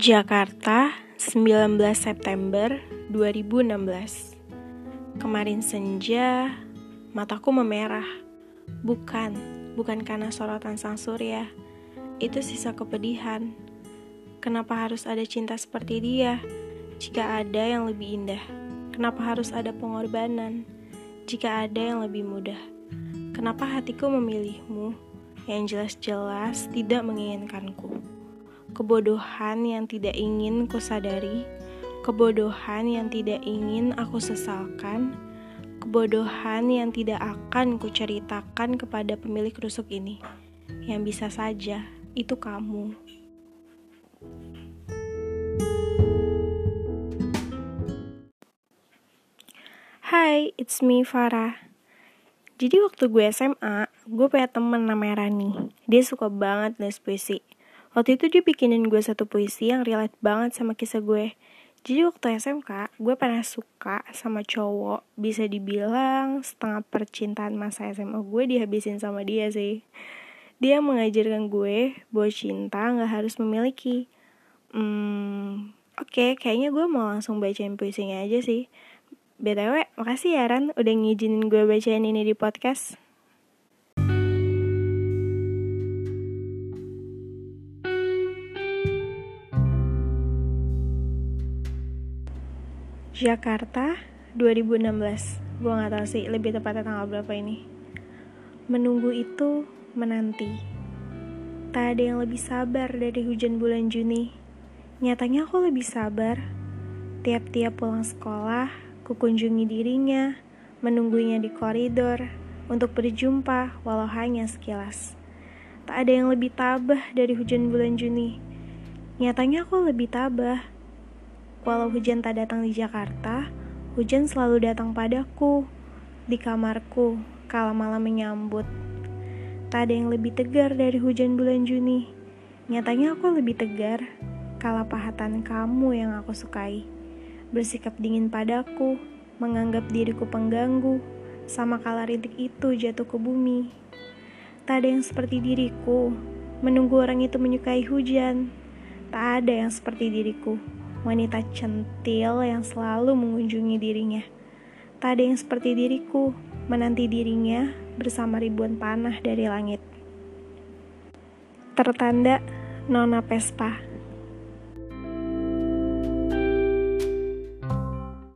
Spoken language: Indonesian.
Jakarta, 19 September 2016 Kemarin senja, mataku memerah. Bukan, bukan karena sorotan sang surya. Itu sisa kepedihan. Kenapa harus ada cinta seperti dia? Jika ada yang lebih indah Kenapa harus ada pengorbanan? Jika ada yang lebih mudah Kenapa hatiku memilihmu? Yang jelas-jelas tidak menginginkanku kebodohan yang tidak ingin ku sadari, kebodohan yang tidak ingin aku sesalkan, kebodohan yang tidak akan ku ceritakan kepada pemilik rusuk ini. Yang bisa saja itu kamu. Hai, it's me Farah. Jadi waktu gue SMA, gue punya temen namanya Rani. Dia suka banget nulis puisi. Waktu itu dia bikinin gue satu puisi yang relate banget sama kisah gue. Jadi waktu SMK, gue pernah suka sama cowok. Bisa dibilang setengah percintaan masa SMA gue dihabisin sama dia sih. Dia mengajarkan gue bahwa cinta gak harus memiliki. Hmm, oke, okay, kayaknya gue mau langsung bacain puisinya aja sih. BTW, makasih ya Ran udah ngizinin gue bacain ini di podcast. Jakarta 2016 Gue gak tau sih lebih tepatnya tanggal berapa ini. Menunggu itu menanti. Tak ada yang lebih sabar dari hujan bulan Juni. Nyatanya aku lebih sabar. Tiap-tiap pulang sekolah Ku kunjungi dirinya Menunggunya di koridor Untuk berjumpa walau hanya sekilas. Tak ada yang lebih tabah dari hujan bulan Juni. Nyatanya aku lebih tabah Walau hujan tak datang di Jakarta, hujan selalu datang padaku, di kamarku, kala malam menyambut. Tak ada yang lebih tegar dari hujan bulan Juni. Nyatanya aku lebih tegar, kala pahatan kamu yang aku sukai. Bersikap dingin padaku, menganggap diriku pengganggu, sama kala rintik itu jatuh ke bumi. Tak ada yang seperti diriku, menunggu orang itu menyukai hujan. Tak ada yang seperti diriku wanita centil yang selalu mengunjungi dirinya. Tak ada yang seperti diriku, menanti dirinya bersama ribuan panah dari langit. Tertanda Nona Pespa